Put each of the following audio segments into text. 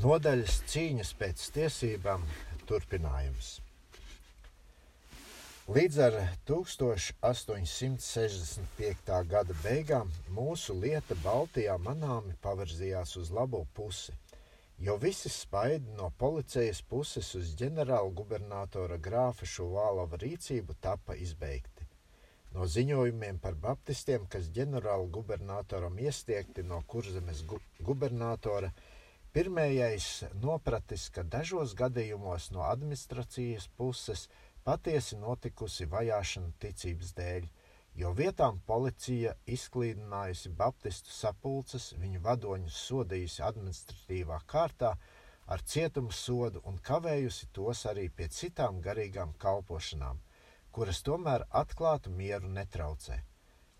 Nodaļas cīņas pēc tiesībām turpinājums. Līdz ar 1865. gada beigām mūsu lieta Baltijā manāmi pavirzījās uz labo pusi, jo visi spaidi no policijas puses uz ģenerāla gubernatora grāfa Šuvālova rīcību tapa izbeigti. No ziņojumiem par baptistiem, kas ģenerāla gubernatoram iestiegti no kurzemes gu gubernatora, pirmējais nopratis, ka dažos gadījumos no administrācijas puses – patiesi notikusi vajāšana ticības dēļ, jo vietām policija izklīdinājusi baptistu sapulces, viņu vadoņus sodījusi administratīvā kārtā ar cietumu sodu un kavējusi tos arī pie citām garīgām kalpošanām, kuras tomēr atklātu mieru netraucē.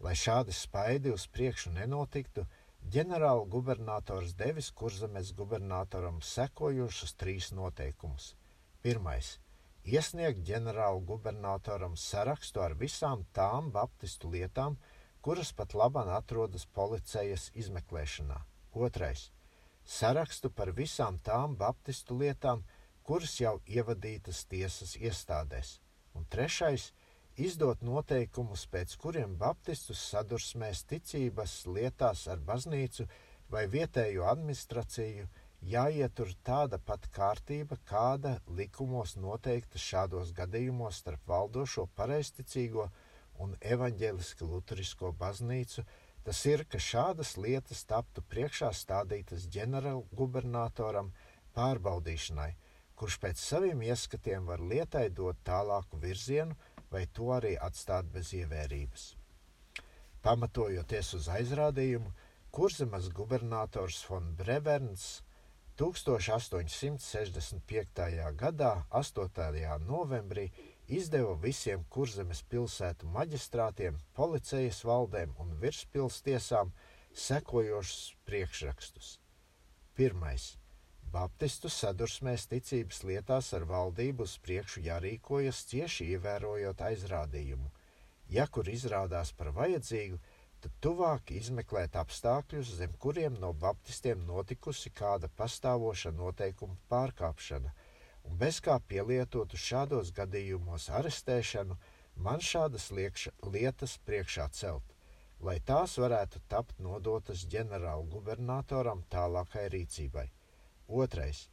Lai šādi spaidi uz priekšu nenotiktu, ģenerāla gubernators devis kurzemes gubernatoram sekojošus trīs noteikumus. Pirmais iesniegt ģenerāla gubernatoram sarakstu ar visām tām baptistu lietām, kuras pat labāk atrodas policijas izmeklēšanā. Otrais - sarakstu par visām tām baptistu lietām, kuras jau ievadītas tiesas iestādēs. Un trešais - izdot noteikumus, pēc kuriem baptistus sadursmēs ticības lietās ar baznīcu vai vietējo administrāciju jāietur tāda pat kārtība, kāda likumos noteikta šādos gadījumos starp valdošo pareizticīgo un evaņģēliski luterisko baznīcu, tas ir, ka šādas lietas taptu priekšā stādītas ģenerālgubernatoram pārbaudīšanai, kurš pēc saviem ieskatiem var lietai dot tālāku virzienu vai to arī atstāt bez ievērības. Pamatojoties uz aizrādījumu, Kurzemas gubernators von Breverns 1865. gadā, 8. novembrī, izdeva visiem kurzemes pilsētu maģistrātiem, policijas valdēm un virspilstiesām sekojošus priekšrakstus. Pirmais. Baptistu sadursmēs ticības lietās ar valdību uz priekšu jārīkojas cieši ievērojot aizrādījumu. Ja kur izrādās par vajadzīgu, tad tuvāk izmeklēt apstākļus, zem kuriem no baptistiem notikusi kāda pastāvoša noteikuma pārkāpšana, un bez kā pielietotu šādos gadījumos arestēšanu, man šādas liekša, lietas priekšā celt, lai tās varētu tapt nodotas ģenerāla gubernatoram tālākai rīcībai. Otrais.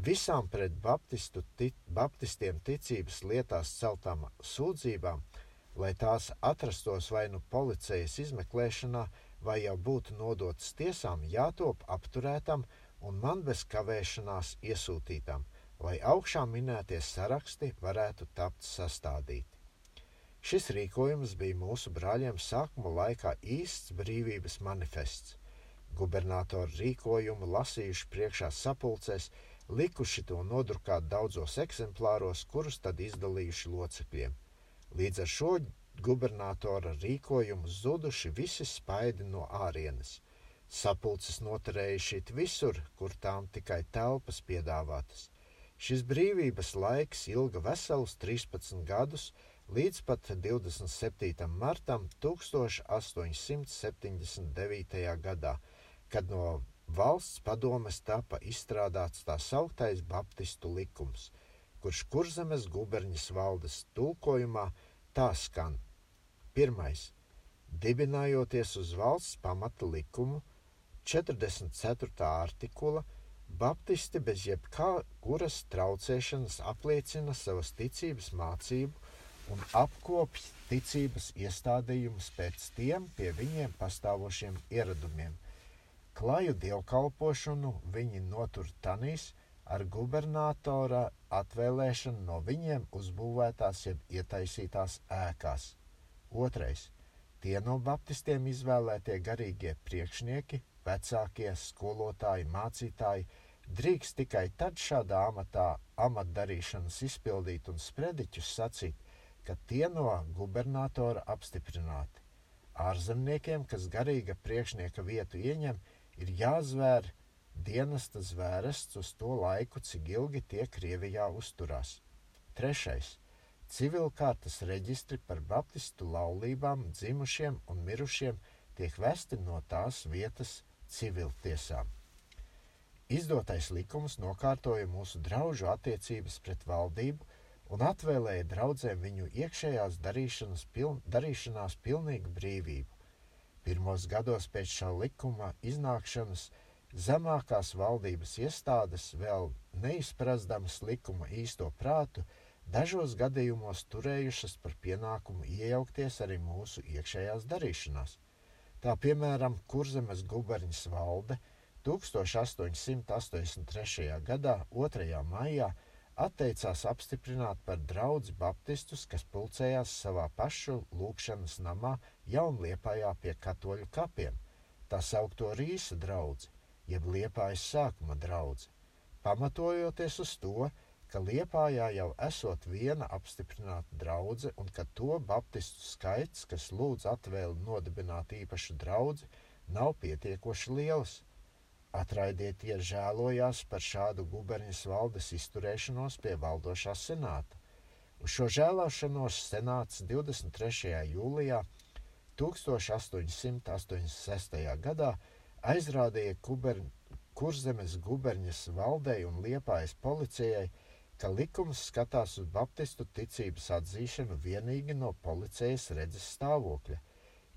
Visām pret baptistu, tic, baptistiem ticības lietās celtām sūdzībām – lai tās atrastos vai nu policijas izmeklēšanā, vai jau būtu nodotas tiesām, jātop apturētam un man bez kavēšanās iesūtītam, lai augšā minētie saraksti varētu tapt sastādīti. Šis rīkojums bija mūsu brāļiem sākuma laikā īsts brīvības manifests. Gubernatori rīkojumu lasījuši priekšā sapulcēs, likuši to nodrukāt daudzos eksemplāros, kurus tad izdalījuši locekļiem. Līdz ar šo gubernatora rīkojumu zuduši visi spaidi no ārienes. Sapulces noturējuši visur, kur tām tikai telpas piedāvātas. Šis brīvības laiks ilga veselus 13 gadus, līdz pat 27. martam 1879. gadā, kad no valsts padomes tapa izstrādāts tā sauktais Baptistu likums – kurš kurzemes guberņas valdes tulkojumā tā skan: Pirmais, dibinājoties uz valsts pamata likumu, 44. artikula, Baptisti bez jebkuras traucēšanas apliecina savas ticības mācību un apkopj ticības iestādījumus pēc tiem pie viņiem pastāvošiem ieradumiem. Klaju dievkalpošanu viņi notur tanīs, ar gubernatora atvēlēšanu no viņiem uzbūvētās jeb ietaisītās ēkās. Otrais - tie no baptistiem izvēlētie garīgie priekšnieki, vecākie, skolotāji, mācītāji drīkst tikai tad šādā amatā amatdarīšanas izpildīt un sprediķus sacīt, ka tie no gubernatora apstiprināti. Ārzemniekiem, kas garīga priekšnieka vietu ieņem, ir jāzvēr dienesta zvērests uz to laiku, cik ilgi tie Krievijā uzturās. Trešais - civilkārtas reģistri par baptistu laulībām, dzimušiem un mirušiem tiek vesti no tās vietas civiltiesām. Izdotais likums nokārtoja mūsu draugu attiecības pret valdību un atvēlēja draudzēm viņu iekšējās piln, darīšanās pilnīgu brīvību. Pirmos gados pēc šā likuma iznākšanas zemākās valdības iestādes vēl neizprasdamas likuma īsto prātu, dažos gadījumos turējušas par pienākumu iejaukties arī mūsu iekšējās darīšanās. Tā piemēram, Kurzemes guberņas valde 1883. gadā 2. maijā atteicās apstiprināt par draugu baptistus, kas pulcējās savā pašu lūkšanas namā Jaunliepājā pie katoļu kapiem, tā saukto Rīsa draugu, jeb Liepājas sākuma draugu, pamatojoties uz to, ka Liepājā jau esot viena apstiprināta draudzene un ka to baptistu skaits, kas lūdz atvēli nodibināt īpašu draugu, nav pietiekoši liels. Atraidiet iežēlojās par šādu guberņas valdes izturēšanos pie valdošā senāta. Uz šo žēlošanos senāts 23. jūlijā 1886. gadā aizrādīja kuber, Kurzemes guberņas valdei un Liepājas policijai, ka likums skatās uz baptistu ticības atzīšanu vienīgi no policijas redzes stāvokļa.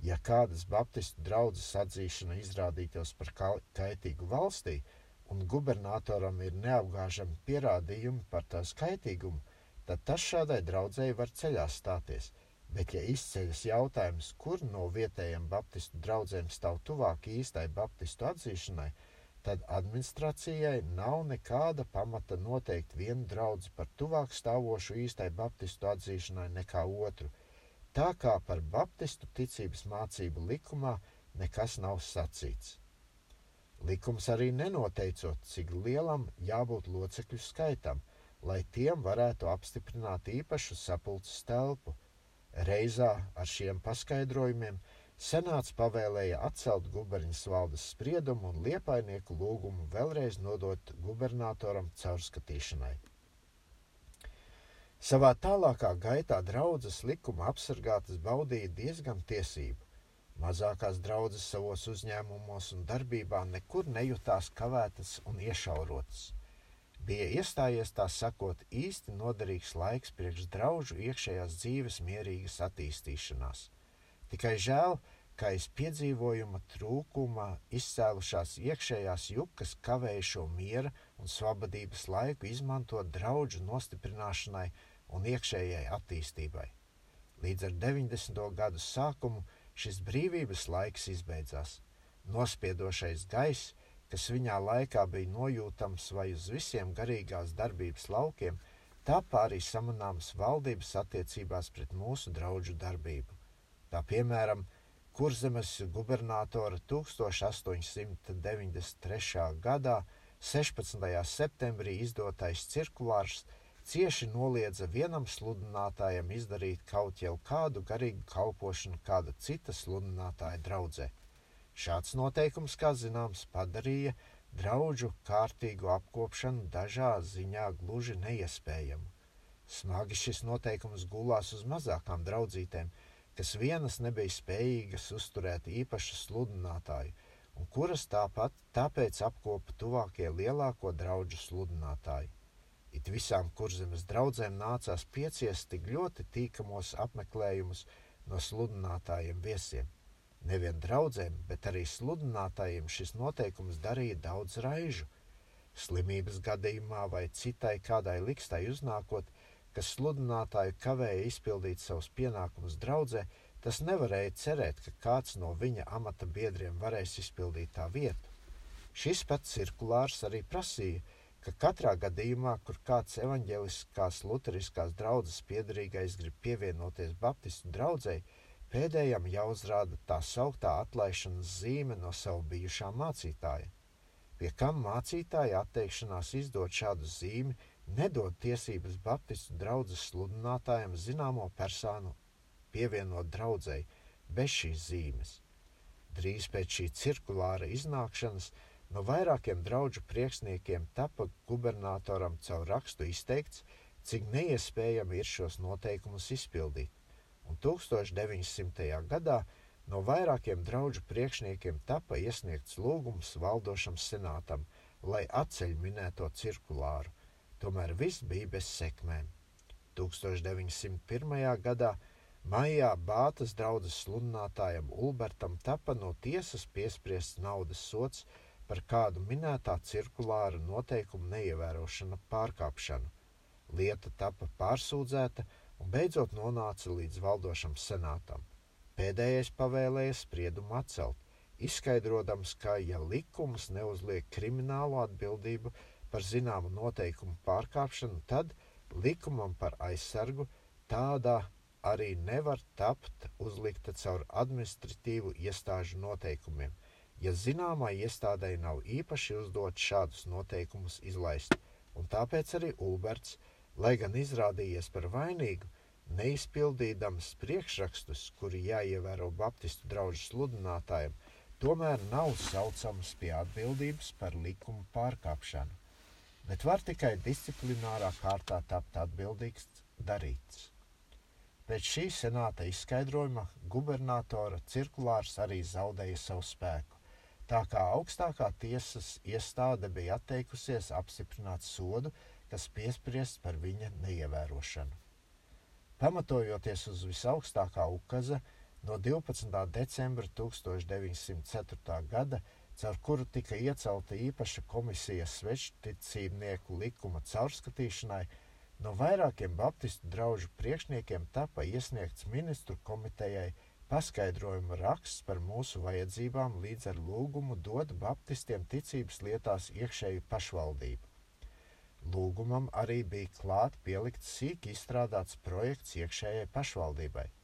Ja kādas baptistu draudzes atzīšana izrādītos par kaitīgu valstī, un gubernatoram ir neapgāžami pierādījumi par tās kaitīgumu, tad tas šādai draudzēji var ceļā stāties. Bet, ja izceļas jautājums, kur no vietējiem baptistu draugiem stāv tuvāk īstai baptistu atzīšanai, tad administrācijai nav nekāda pamata noteikt vienu draugu par tuvāk stāvošu īstai baptistu atzīšanai nekā otru, tā kā par baptistu ticības mācību likumā nekas nav sacīts. Likums arī nenoteicot, cik lielam jābūt locekļu skaitam, lai tiem varētu apstiprināt īpašu sapulces telpu. Reizā ar šiem paskaidrojumiem Senāts pavēlēja atcelt guberņas valdes spriedumu un liepainieku lūgumu vēlreiz nodot gubernatoram caurskatīšanai. Savā tālākā gaitā draudzes likuma apsargātas baudīja diezgan tiesību. Mazākās draudzes savos uzņēmumos un darbībā nekur nejūtās kavētas un iešaurotas. Bija iestājies tā sakot īsti noderīgs laiks priekš draugu iekšējās dzīves mierīgas attīstīšanās. Tikai žēl, ka aiz piedzīvojuma trūkuma izcēlušās iekšējās jukas kavēja šo miera un svabadības laiku izmantot draugu nostiprināšanai un iekšējai attīstībai. Līdz ar 90. gadu sākumu šis brīvības laiks izbeidzās. Nospiedošais gaiss, kas viņā laikā bija nojūtams vai uz visiem garīgās darbības laukiem, tāpā arī samanāms valdības attiecībās pret mūsu draugu darbību. Tā piemēram, Kurzemes gubernatora 1893. gadā 16. septembrī izdotais cirkulārs cieši noliedza vienam sludinātājam izdarīt kaut jau kādu garīgu kalpošanu kāda cita sludinātāja draudzē. Šāds noteikums, kā zināms, padarīja draugu kārtīgu apkopšanu dažā ziņā gluži neiespējamu. Smagi šis noteikums gulās uz mazākām draudzītēm, kas vienas nebija spējīgas uzturēt īpašu sludinātāju, un kuras tāpat tāpēc apkopa tuvākie lielāko draugu sludinātāji. It visām kurzemes draudzēm nācās pieciest tik ļoti tīkamos apmeklējumus no sludinātājiem viesiem. Nevien draudzēm, bet arī sludinātājiem šis noteikums darīja daudz raižu. Slimības gadījumā vai citai kādai likstai uznākot, kas sludinātāju kavēja izpildīt savus pienākumus draudzē, tas nevarēja cerēt, ka kāds no viņa amata biedriem varēs izpildīt tā vietu. Šis pats cirkulārs arī prasīja, ka katrā gadījumā, kur kāds evaņģeliskās luteriskās draudzes piedarīgais grib pievienoties Baptistu draudzēji, pēdējam jāuzrāda tā sauktā atlaišanas zīme no savu bijušā mācītāja. Pie kam mācītāja atteikšanās izdot šādu zīmi nedod tiesības Baptistu draugas sludinātājiem zināmo personu pievienot draudzēji bez šīs zīmes. Drīz pēc šī cirkulāra iznākšanas no vairākiem draugu priekšniekiem tapa gubernatoram caur rakstu izteikts, cik neiespējami ir šos noteikumus izpildīt, un 1900. gadā no vairākiem draugu priekšniekiem tapa iesniegts lūgums valdošam senātam lai atceļ minēto cirkulāru, tomēr viss bija bez sekmēm. 1901. gadā maijā Bātas draudzes sludinātājam Ulbertam tapa no tiesas piespriests naudas sots par kādu minētā cirkulāra noteikumu neievērošanu pārkāpšanu. Lieta tapa pārsūdzēta un beidzot nonāca līdz valdošam senātam. Pēdējais pavēlēja spriedumu atcelt, izskaidrojams, ka, ja likums neuzliek kriminālu atbildību par zināmu noteikumu pārkāpšanu, tad likumam par aizsargu tādā arī nevar tapt uzlikta caur administratīvu iestāžu noteikumiem, ja zināmai iestādei nav īpaši uzdot šādus noteikumus izlaist, un tāpēc arī Ulberts, lai gan izrādījies par vainīgu, neizpildīdams priekšrakstus, kuri jāievēro Baptistu draugu sludinātājiem, tomēr nav saucams pie atbildības par likumu pārkāpšanu, bet var tikai disciplinārā kārtā tapt atbildīgs darīts. Pēc šī senāta izskaidrojuma gubernatora cirkulārs arī zaudēja savu spēku, tā kā augstākā tiesas iestāde bija atteikusies apstiprināt sodu, kas piespriests par viņa neievērošanu. Pamatojoties uz visaugstākā ukaza, no 12. decembra 1904. gada, caur kuru tika iecelta īpaša komisija svešticībnieku likuma caurskatīšanai, no vairākiem baptistu draugu priekšniekiem tapa iesniegts ministru komitejai paskaidrojuma raksts par mūsu vajadzībām līdz ar lūgumu dot baptistiem ticības lietās iekšēju pašvaldību. Lūgumam arī bija klāt pielikts sīk izstrādāts projekts iekšējai pašvaldībai –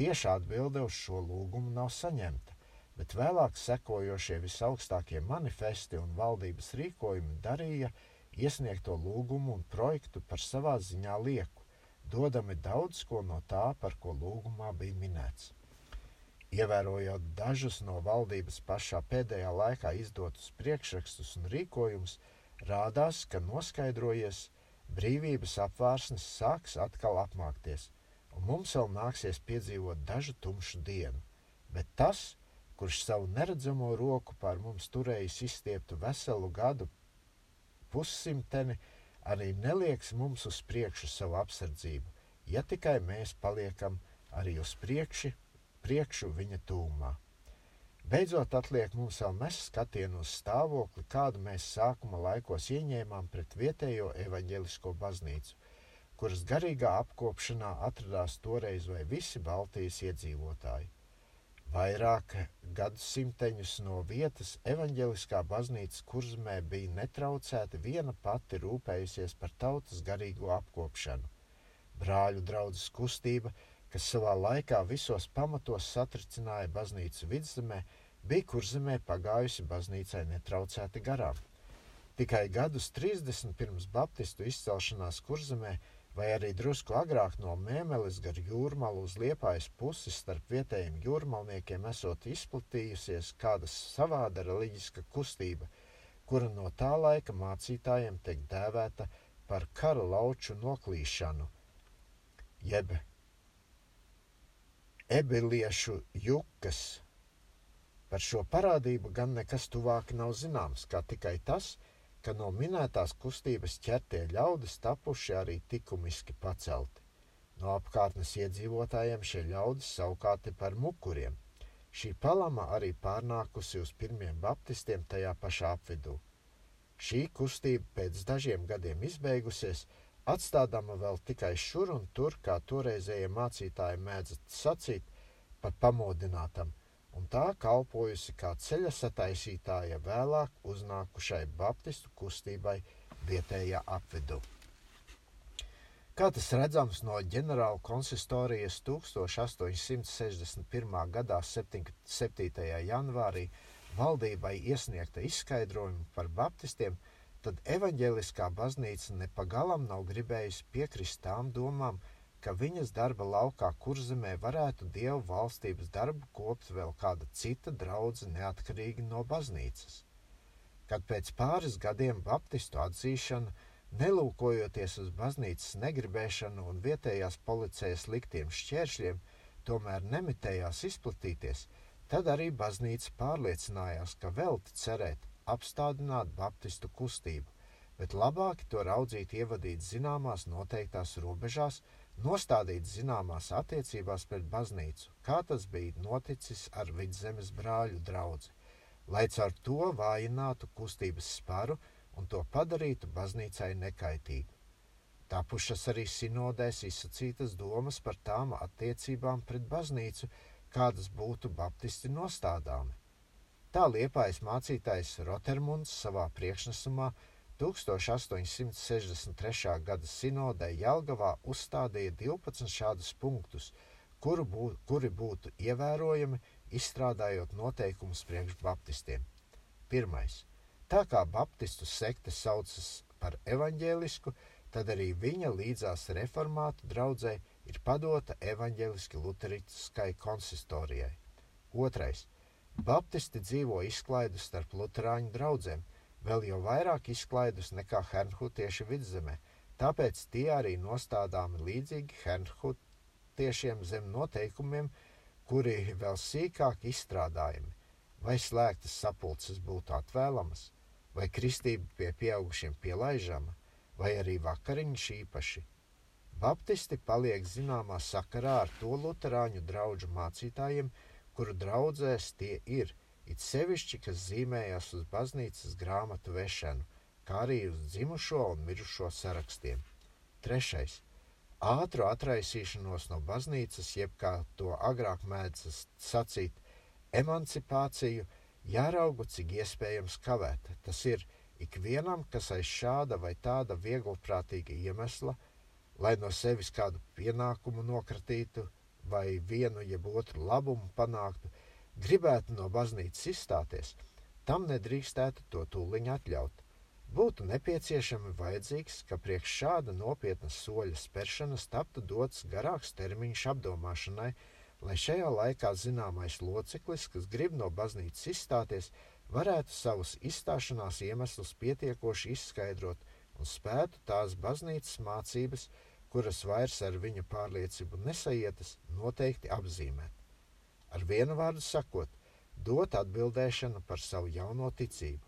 Tieša atbilde uz šo lūgumu nav saņemta, bet vēlāk sekojošie visaugstākie manifesti un valdības rīkojumi darīja iesniegto lūgumu un projektu par savā ziņā lieku, dodami daudz ko no tā, par ko lūgumā bija minēts. Ievērojot dažus no valdības pašā pēdējā laikā izdotus priekšrakstus un rīkojumus, rādās, ka noskaidrojies, brīvības apvārsnes sāks atkal apmākties – un mums vēl nāksies piedzīvot dažu tumšu dienu. Bet tas, kurš savu neredzamo roku pār mums turējis izstieptu veselu gadu pussimteni, arī nelieks mums uz priekšu savu apsardzību, ja tikai mēs paliekam arī uz priekši, priekšu viņa tūmā. Beidzot, atliek mums vēl mest skatienu uz stāvokli, kādu mēs sākuma laikos ieņēmām pret vietējo evaņģelisko baznīcu, kuras garīgā apkopšanā atradās toreiz vai visi Baltijas iedzīvotāji. Vairāk gadsimteņus no vietas evaņģeliskā baznīca kurzmē bija netraucēta viena pati rūpējusies par tautas garīgo apkopšanu. Brāļu draudzes kustība, kas savā laikā visos pamatos satricināja baznīcu vidzemē, bija kurzemē pagājusi baznīcai netraucēti garām. Tikai gadus 30 pirms baptistu izcelšanās kurzemē vai arī drusku agrāk no Mēmeles gar jūrmalu uz liepājas pusi starp vietējiem jūrmalniekiem esot izplatījusies kāda savāda reliģiska kustība, kura no tā laika mācītājiem tiek dēvēta par kara lauču noklīšanu, jeb ebiliešu jukas. Par šo parādību gan nekas tuvāk nav zināms, kā tikai tas, ka no minētās kustības ķertie ļaudis tapuši arī likumiski pacelti. No apkārtnes iedzīvotājiem šie ļaudis savukārt ir par mukuriem. Šī palama arī pārnākusi uz pirmiem baptistiem tajā pašā apvidū. Šī kustība pēc dažiem gadiem izbeigusies, atstādama vēl tikai šur un tur, kā toreizējie mācītāji mēdz sacīt, pat pamodinātam, un tā kalpojusi kā ceļa sataisītāja vēlāk uznākušai baptistu kustībai vietējā apvidū. Kā tas redzams no ģenerāla konsistorijas 1861. gadā 7. janvārī valdībai iesniegta izskaidrojuma par baptistiem, tad evaņģēliskā baznīca nepagalam nav gribējusi piekrist tām domām, ka viņas darba laukā kurzemē varētu dievu valstības darbu kopt vēl kāda cita draudzene neatkarīgi no baznīcas. Kad pēc pāris gadiem baptistu atzīšana, nelūkojoties uz baznīcas negribēšanu un vietējās policijas liktiem šķēršļiem, tomēr nemitējās izplatīties, tad arī baznīca pārliecinājās, ka velti cerēt apstādināt baptistu kustību, bet labāk to raudzīt ievadīt zināmās noteiktās robežās, nostādīt zināmās attiecībās pret baznīcu, kā tas bija noticis ar vidzemes brāļu draugu, lai caur to vājinātu kustības sparu un to padarītu baznīcai nekaitīgu. Tapušas arī sinodēs izsacītas domas par tām attiecībām pret baznīcu, kādas būtu baptisti nostādāmi. Tā liepājas mācītājs Rotermunds savā priekšnesumā 1863. gada sinodē Jelgavā uzstādīja 12 šādus punktus, kuru bū, kuri būtu ievērojami, izstrādājot noteikumus priekš baptistiem. Pirmais. Tā kā baptistu sekte saucas par evaņģēlisku, tad arī viņa līdzās reformātu draudzē ir padota evaņģeliski luteriskai konsistorijai. Otrais. Baptisti dzīvo izklaidus starp luterāņu draugiem, vēl jau vairāk izklaidus nekā hernhutieši vidzemē, tāpēc tie arī nostādāmi līdzīgi hernhutiešiem zem noteikumiem, kuri vēl sīkāk izstrādājami, vai slēgtas sapulces būtu atvēlamas, vai kristība pie pieaugušiem pielaižama, vai arī vakariņš īpaši. Baptisti paliek zināmā sakarā ar to luterāņu draugu mācītājiem, kuru draudzēs tie ir, it sevišķi, kas zīmējas uz baznīcas grāmatu vešanu, kā arī uz dzimušo un mirušo sarakstiem. Trešais - ātru atraisīšanos no baznīcas, jeb kā to agrāk mēdz sacīt, emancipāciju, jāraugu, cik iespējams kavēt. Tas ir Ikvienam, kas aiz šāda vai tāda vieglprātīga iemesla, lai no sevis kādu pienākumu nokratītu vai vienu jeb otru labumu panāktu, gribētu no baznīcas izstāties, tam nedrīkstētu to tūliņ atļaut. Būtu nepieciešami vajadzīgs, ka priekš šāda nopietna soļa spēršanas taptu dots garāks termiņš apdomāšanai, lai šajā laikā zināmais loceklis, kas grib no baznīcas izstāties, varētu savus izstāšanās iemeslus pietiekoši izskaidrot un spētu tās baznīcas mācības, kuras vairs ar viņa pārliecību nesajietas, noteikti apzīmēt. Ar vienu vārdu sakot, dot atbildēšanu par savu jauno ticību.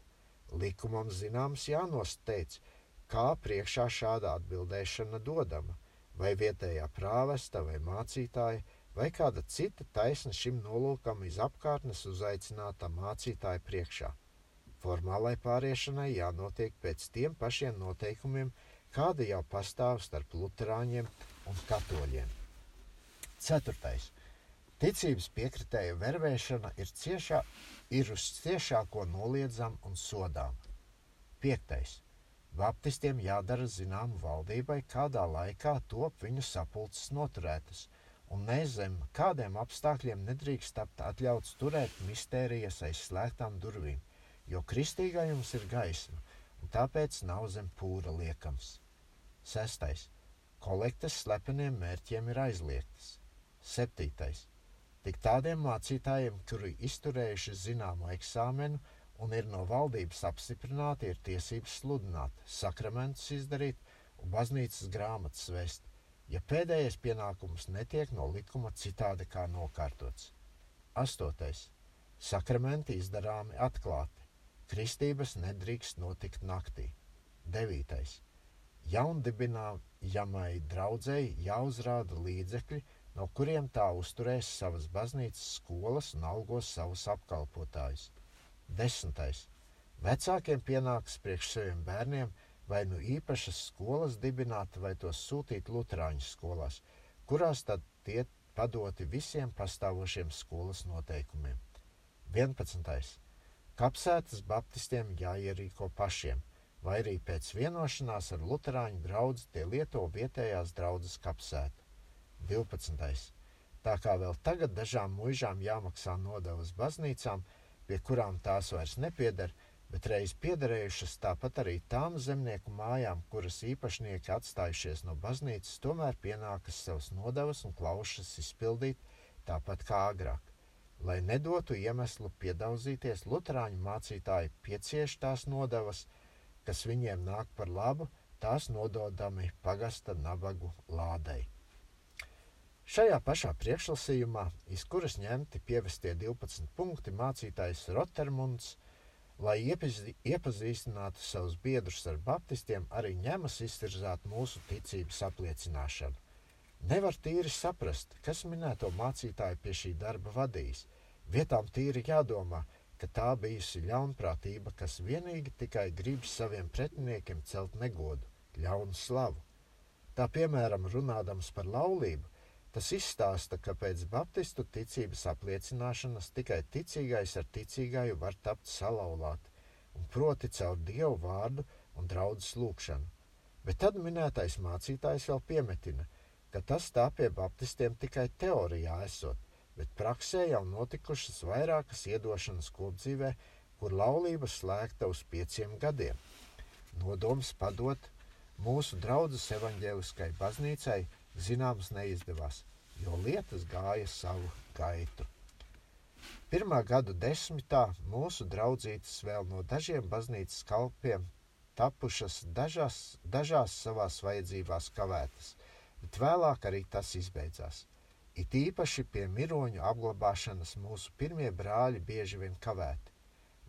Likumam zināms Jānos teica, kā priekšā šāda atbildēšana dodama, vai vietējā prāvesta vai mācītāja, vai kāda cita taisna šim nolūkam iz apkārtnes uzaicināta mācītāja priekšā. Formālai pāriešanai jānotiek pēc tiem pašiem noteikumiem, kāda jau pastāv starp luterāņiem un katoļiem. Ceturtais. Ticības piekritēju vervēšana ir, ciešā, ir uz ciešāko noliedzama un sodāma. Piektais. Baptistiem jādara zinām valdībai, kādā laikā top viņu sapulces noturētas – un nezem kādiem apstākļiem nedrīkst tapt atļauts turēt mistērijas aiz slēgtām durvīm, jo kristīgajums ir gaisma, un tāpēc nav zem pūra liekams. Sestais. Kolektes slepeniem mērķiem ir aizliegtas. Septītais. Tik tādiem mācītājiem, kuri izturējuši zināmu eksāmenu un ir no valdības apstiprināti, ir tiesības sludināt, sakramentus izdarīt un baznīcas grāmatas vēst, ja pēdējais pienākums netiek no likuma citādi kā nokārtots. 8. Sakramenti izdarāmi atklāti. Kristības nedrīkst notikt naktī. 9. Jaundibinājamai draudzēji jāuzrāda līdzekļi, no kuriem tā uzturēs savas baznīcas skolas un algos savus apkalpotājus. 10. Vecākiem pienāks priekš saviem bērniem vai nu īpašas skolas dibināt, vai tos sūtīt Lutāņu skolās, kurās tad tie padoti visiem pastāvošiem skolas noteikumiem. 11. Kapsētas baptistiem jāierīko pašiem, vai arī pēc vienošanās ar Lutāņu draugu tie lieto vietējās draudzes kapsētu. 12. Tā kā vēl tagad dažām muižām jāmaksā nodevas baznīcām, pie kurām tās vairs nepieder, bet reiz piederējušas tāpat arī tām zemnieku mājām, kuras īpašnieki atstājušies no baznīcas, tomēr pienākas savas nodevas un klaušas izpildīt tāpat kā agrāk. Lai nedotu iemeslu piedauzīties, Lutāņu mācītāji piecieš tās nodevas, kas viņiem nāk par labu, tās nododami pagasta nabagu lādei. Šajā pašā priekšlasījumā, iz kuras ņemti pievestie 12 punkti, mācītājs Rotermunds lai iepazīstinātu savus biedrus ar baptistiem, arī ņemas iztirzāt mūsu ticības apliecināšanu. Nevar tīri saprast, kas minēto mācītāju pie šī darba vadījis. Vietām tīri jādomā, ka tā bijusi ļaunprātība, kas vienīgi tikai grib saviem pretiniekiem celt negodu, ļaunu slavu. Tā piemēram, runādams par laulību, Tas izstāsta, ka pēc baptistu ticības apliecināšanas tikai ticīgais ar ticīgāju var tapt salauzāti, un proti caur dievu vārdu un draudzes lūgšanu. Bet tad minētais mācītājs vēl piemetina, ka tas tā pie baptistiem tikai teorijā esot, bet praksē jau notikušas vairākas iedošanas kopdzīvē, kur laulība slēgta uz pieciem gadiem. Nodoms padot mūsu draudzes evaņģēliskai baznīcai zināms neizdevās, jo lietas gāja savu gaitu. Pirmā gadu desmitā mūsu draudzītes vēl no dažiem baznīcas kalpiem tapušas dažās, dažās savās vajadzībās kavētas, bet vēlāk arī tas izbeidzās. It īpaši pie miroņu apglabāšanas mūsu pirmie brāļi bieži vien kavēti.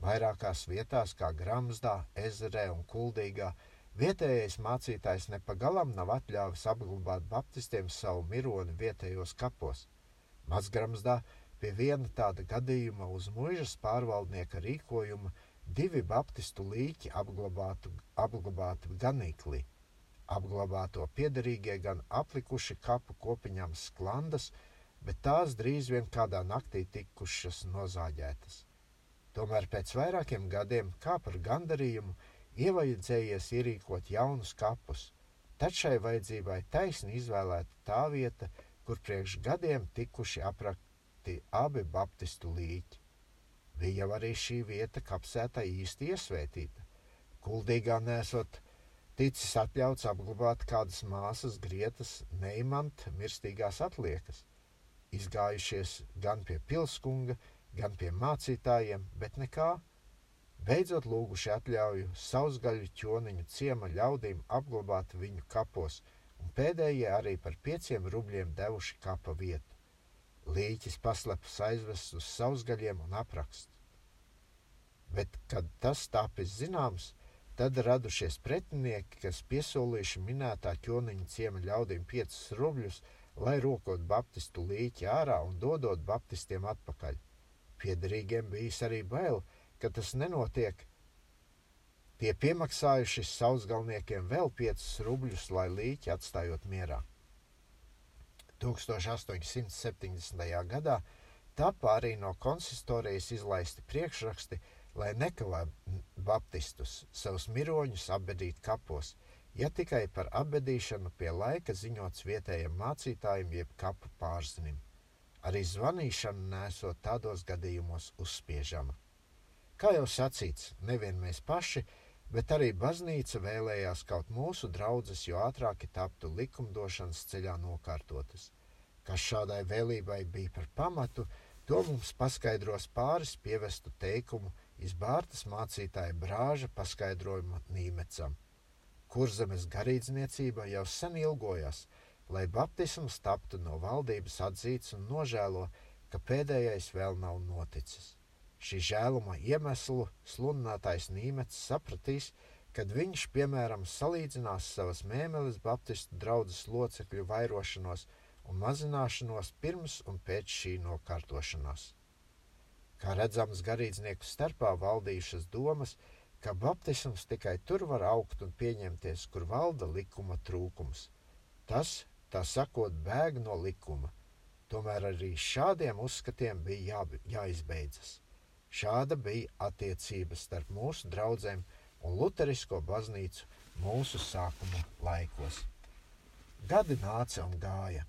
Vairākās vietās, kā Gramsdā, Ezerē un Kuldīgā, Vietējais mācītājs nepagalam nav atļāvis apglabāt baptistiem savu mironi vietējos kapos. Mazgramsdā pie viena tāda gadījuma uz muižas pārvaldnieka rīkojuma divi baptistu līķi apglabātu, apglabātu ganīklī. Apglabāto piederīgie gan aplikuši kapu kopiņām sklandas, bet tās drīz vien kādā naktī tikušas nozāģētas. Tomēr pēc vairākiem gadiem, kā par gandarījumu, ievajadzējies ierīkot jaunus kapus, tad šai vajadzībai taisni izvēlēta tā vieta, kur priekš gadiem tikuši aprakti abi baptistu līķi. Bija jau arī šī vieta kapsētā īsti iesvētīta. Kuldīgā nesot ticis atļauts apglabāt kādas māsas grietas neimant mirstīgās atliekas, izgājušies gan pie pilskunga, gan pie mācītājiem, bet nekā beidzot lūguši atļauju sausgaļu ķoniņu ciema ļaudīm apglabāt viņu kapos, un pēdējie arī par pieciem rubļiem devuši kapa vietu. Līķis paslepas aizvests uz sausgaļiem un aprakst. Bet, kad tas tāpis zināms, tad radušies pretinieki, kas piesolījuši minētā ķoniņa ciema ļaudīm piecus rubļus, lai rokot baptistu līķi ārā un dodot baptistiem atpakaļ. Piederīgiem bijis arī bail, ka tas nenotiek. Tie piemaksājuši sausgalniekiem vēl 5 rubļus, lai līķi atstājot mierā. 1870. gadā tapa arī no konsistorijas izlaisti priekšraksti, lai nekavā baptistus savus miroņus apbedīt kapos, ja tikai par apbedīšanu pie laika ziņots vietējiem mācītājiem jeb kapu pārzinim. Arī zvanīšana nesot tādos gadījumos uzspiežama. Kā jau sacīts, nevien mēs paši, bet arī baznīca vēlējās kaut mūsu draudzes, jo ātrāk taptu likumdošanas ceļā nokārtotas. Kas šādai vēlībai bija par pamatu, to mums paskaidros pāris pievestu teikumu izbārtas mācītāja brāža paskaidrojuma Nīmecam. Kurzemes garīdzniecība jau sen ilgojās, lai baptisms taptu no valdības atzīts un nožēlo, ka pēdējais vēl nav noticis. Šī žēluma iemeslu sludinātājs Nīmets sapratīs, kad viņš, piemēram, salīdzinās savas mēmeles Baptistu draugas locekļu vairošanos un mazināšanos pirms un pēc šī nokārtošanās. Kā redzams, garīdznieku starpā valdījušas domas, ka baptisms tikai tur var augt un pieņemties, kur valda likuma trūkums. Tas, tā sakot, bēg no likuma. Tomēr arī šādiem uzskatiem bija jā, jāizbeidzas. Šāda bija attiecība starp mūsu draugiem un Lutherisko baznīcu mūsu sākuma laikos. Gadi nāca un gāja,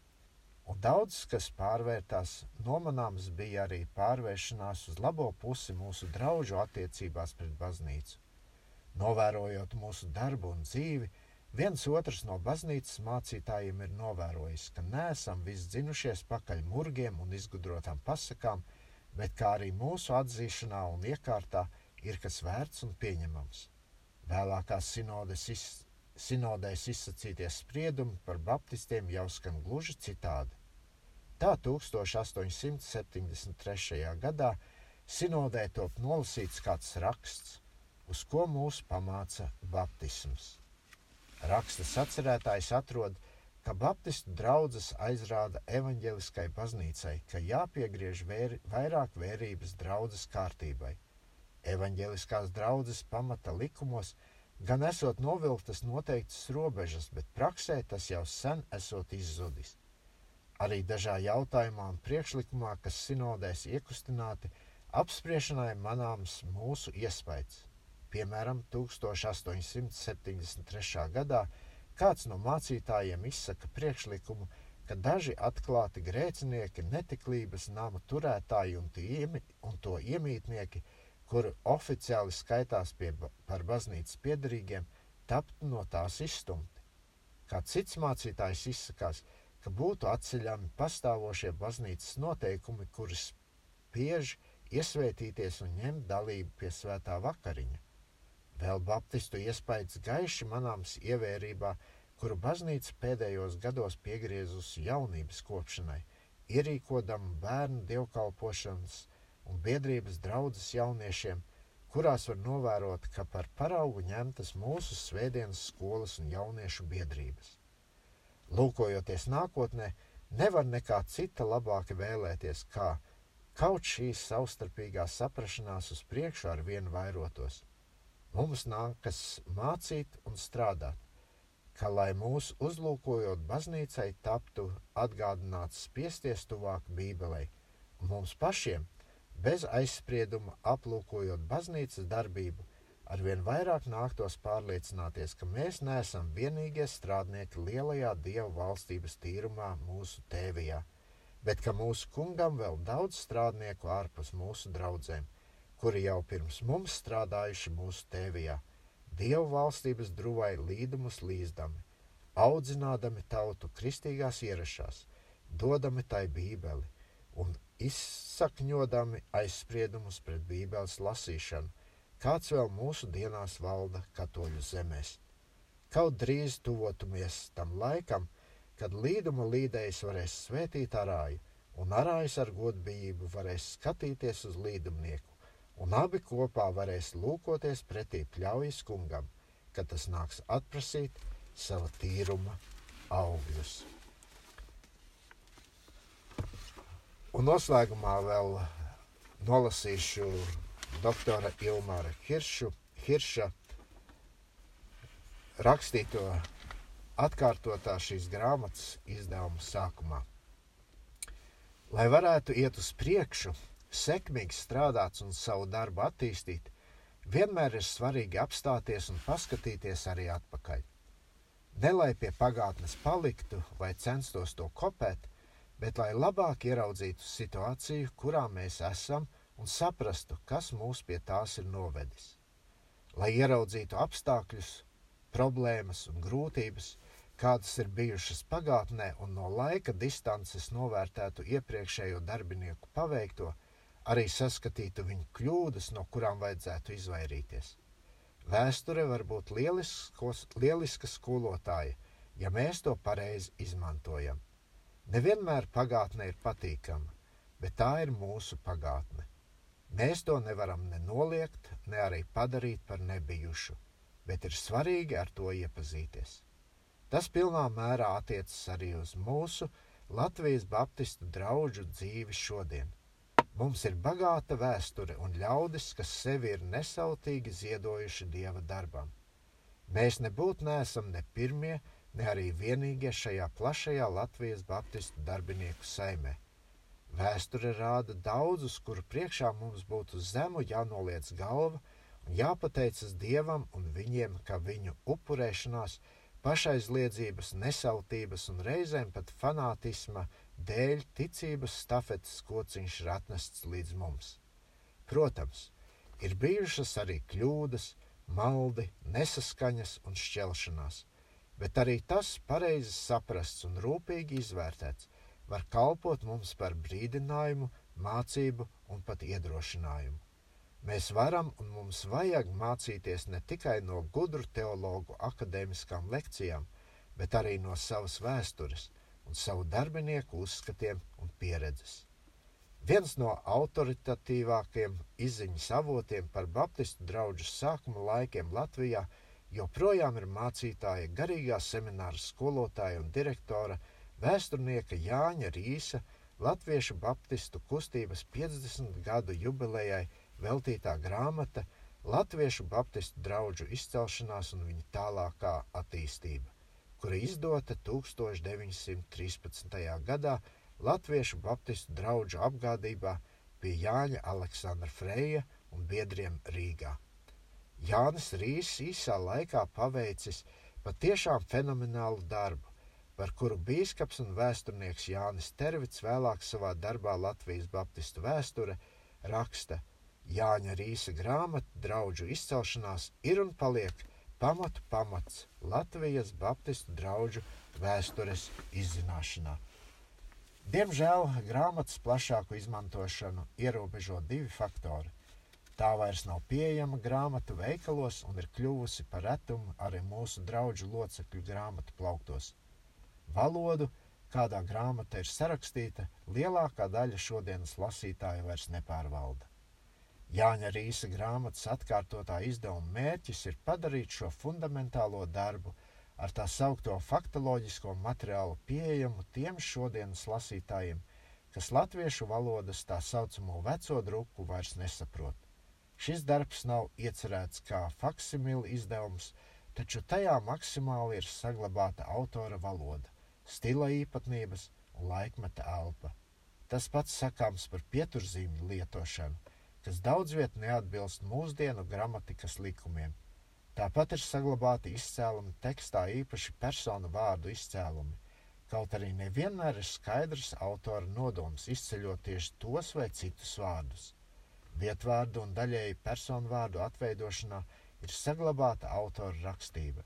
daudz kas pārvērtās, nomanāms bija arī pārvēršanās uz labo pusi mūsu draugu attiecībās pret baznīcu. Novērojot mūsu darbu un dzīvi, viens otrs no baznīcas mācītājiem ir novērojis, ka neesam visdzinušies pakaļ murgiem un izgudrotām pasakām, bet kā arī mūsu atzīšanā un iekārtā ir kas vērts un pieņemams. Vēlākās sinodes iz, sinodēs izsacīties spriedumi par baptistiem jau skan gluži citādi. Tā 1873. gadā sinodē top nolasīts kāds raksts, uz ko mūs pamāca baptisms. Raksta sacerētājs atrod, ka baptistu draudzes aizrāda evaņģeliskai baznīcai, ka jāpiegriež vēri, vairāk vērības draudzes kārtībai. Evaņģeliskās draudzes pamata likumos gan esot novilktas noteiktas robežas, bet praksē tas jau sen esot izzudis. Arī dažā jautājumā un priekšlikumā, kas sinodēs iekustināti, apspriešanai manāms mūsu iespējas. Piemēram, 1873. gadā kāds no mācītājiem izsaka priekšlikumu, ka daži atklāti grēcinieki, netiklības nama turētāji un, iemi, un to iemītnieki, kuri oficiāli skaitās pie, par baznīcas piedarīgiem, taptu no tās izstumti. Kā cits mācītājs izsakās, ka būtu atceļami pastāvošie baznīcas noteikumi, kuras spiež iesvētīties un ņemt dalību pie svētā vakariņa. Vēl baptistu iespējas gaiši manāms ievērībā, kuru baznīca pēdējos gados piegriezusi jaunības kopšanai, ierīkodam bērnu dievkalpošanas un biedrības draudzes jauniešiem, kurās var novērot, ka par paraugu ņemtas mūsu svētdienas skolas un jauniešu biedrības. Lūkojoties nākotnē, nevar nekā cita labāka vēlēties, kā kaut šīs savstarpīgās saprašanās uz priekšu ar vienu vairotos. Mums nākas mācīt un strādāt, ka, lai mūsu uzlūkojot baznīcai, taptu atgādināts spiesties tuvāk Bībelei, mums pašiem, bez aizsprieduma aplūkojot baznīcas darbību, arvien vairāk nāktos pārliecināties, ka mēs neesam vienīgie strādnieki lielajā dievu valstības tīrumā mūsu tēvijā, bet ka mūsu kungam vēl daudz strādnieku ārpus mūsu draudzēm, kuri jau pirms mums strādājuši mūsu tēvijā, dievu valstības druvai līdumus līzdami, audzinādami tautu kristīgās ierašās, dodami tai bībeli un izsakņodami aizspriedumus pret bībeles lasīšanu, kāds vēl mūsu dienās valda katoļu zemēs. Kaut drīz tuvotumies tam laikam, kad līduma līdējs varēs svētīt arāju, un arājs ar godbijību varēs skatīties uz līdumnieku, un abi kopā varēs lūkoties pretī pļaujas kungam, kad tas nāks atprasīt sava tīruma augļus. Un noslēgumā vēl nolasīšu doktora Ilmāra Hiršu, Hirša rakstīto atkārtotā šīs grāmatas izdevuma sākumā. Lai varētu iet uz priekšu, sekmīgi strādāt un savu darbu attīstīt, vienmēr ir svarīgi apstāties un paskatīties arī atpakaļ. Ne lai pie pagātnes paliktu vai censtos to kopēt, bet lai labāk ieraudzītu situāciju, kurā mēs esam un saprastu, kas mūs pie tās ir novedis. Lai ieraudzītu apstākļus, problēmas un grūtības, kādas ir bijušas pagātnē, un no laika distances novērtētu iepriekšējo darbinieku paveikto, arī saskatītu viņu kļūdas, no kurām vajadzētu izvairīties. Vēsture var būt lieliskos, lieliska skolotāja, ja mēs to pareizi izmantojam. Nevienmēr pagātne ir patīkama, bet tā ir mūsu pagātne. Mēs to nevaram ne noliegt, ne arī padarīt par nebijušu, bet ir svarīgi ar to iepazīties. Tas pilnā mērā attiecas arī uz mūsu Latvijas Baptistu draugu dzīvi šodien. Mums ir bagāta vēsture un ļaudis, kas sevi ir nesautīgi ziedojuši dieva darbam. Mēs nebūtu neesam ne pirmie, ne arī vienīgie šajā plašajā Latvijas Baptistu darbinieku saimē. Vēsture rāda daudzus, kuru priekšā mums būtu zemu jānoliec galva un jāpateicas Dievam un viņiem, ka viņu upurēšanās, pašaizliedzības, nesautības un reizēm pat fanātisma dēļ ticības stafetes kociņš ir atnests līdz mums. Protams, ir bijušas arī kļūdas, maldi, nesaskaņas un šķelšanās, bet arī tas pareizi saprasts un rūpīgi izvērtēts var kalpot mums par brīdinājumu, mācību un pat iedrošinājumu. Mēs varam un mums vajag mācīties ne tikai no gudru teologu akadēmiskām lekcijām, bet arī no savas vēstures un savu darbinieku uzskatiem un pieredzes. Viens no autoritatīvākajiem izziņas avotiem par Baptistu draugu sākuma laikiem Latvijā joprojām ir mācītāja, garīgā semināra skolotāja un direktora vēsturnieka Jāņa Rīsa Latviešu Baptistu kustības 50 gadu jubilejai veltītā grāmata Latviešu Baptistu draugu izcelšanās un viņa tālākā attīstība, kura izdota 1913. gadā Latviešu Baptistu draugu apgādībā pie Jāņa Aleksandra Freja un biedriem Rīgā. Jānis Rīs īsā laikā paveicis patiešām fenomenālu darbu, par kuru bīskaps un vēsturnieks Jānis Tervits vēlāk savā darbā Latvijas Baptistu vēsture raksta Jāņa Rīsa grāmata draudžu izcelšanās ir un paliek pamatu pamats Latvijas Baptistu draudžu vēstures izzināšanā. Diemžēl grāmatas plašāku izmantošanu ierobežo divi faktori Tā vairs nav pieejama grāmatu veikalos un ir kļuvusi par retumu arī mūsu draugu locekļu grāmatu plauktos. Valodu, kādā grāmata ir sarakstīta, lielākā daļa šodienas lasītāju vairs nepārvalda. Jāņa Rīsa grāmatas atkārtotā izdevuma mērķis ir padarīt šo fundamentālo darbu ar tā saukto faktoloģisko materiālu pieejamu tiem šodienas lasītājiem, kas latviešu valodas tā saucamo veco drupu vairs nesaprot. Šis darbs nav iecerēts kā faksimili izdevums, taču tajā maksimāli ir saglabāta autora valoda, stila īpatnības un laikmeta elpa. Tas pats sakāms par pieturzīmju lietošanu, kas daudz viet neatbilst mūsdienu gramatikas likumiem. Tāpat ir saglabāti izcēlumi tekstā īpaši personu vārdu izcēlumi, kaut arī nevienmēr ir skaidrs autora nodoms izceļot tieši tos vai citus vārdus. Vietvārdu un daļēji personu vārdu atveidošanā ir saglabāta autora rakstība.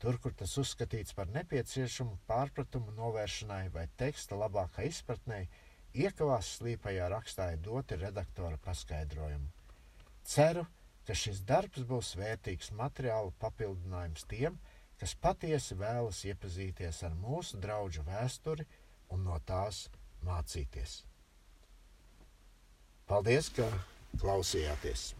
Tur, kur tas uzskatīts par nepieciešamu pārpratumu novēršanai vai teksta labākai izpratnei, iekavās slīpajā rakstā ir doti redaktora paskaidrojumi. Ceru, ka šis darbs būs vērtīgs materiālu papildinājums tiem, kas patiesi vēlas iepazīties ar mūsu draugu vēsturi un no tās mācīties. Paldies, ka klausījāties!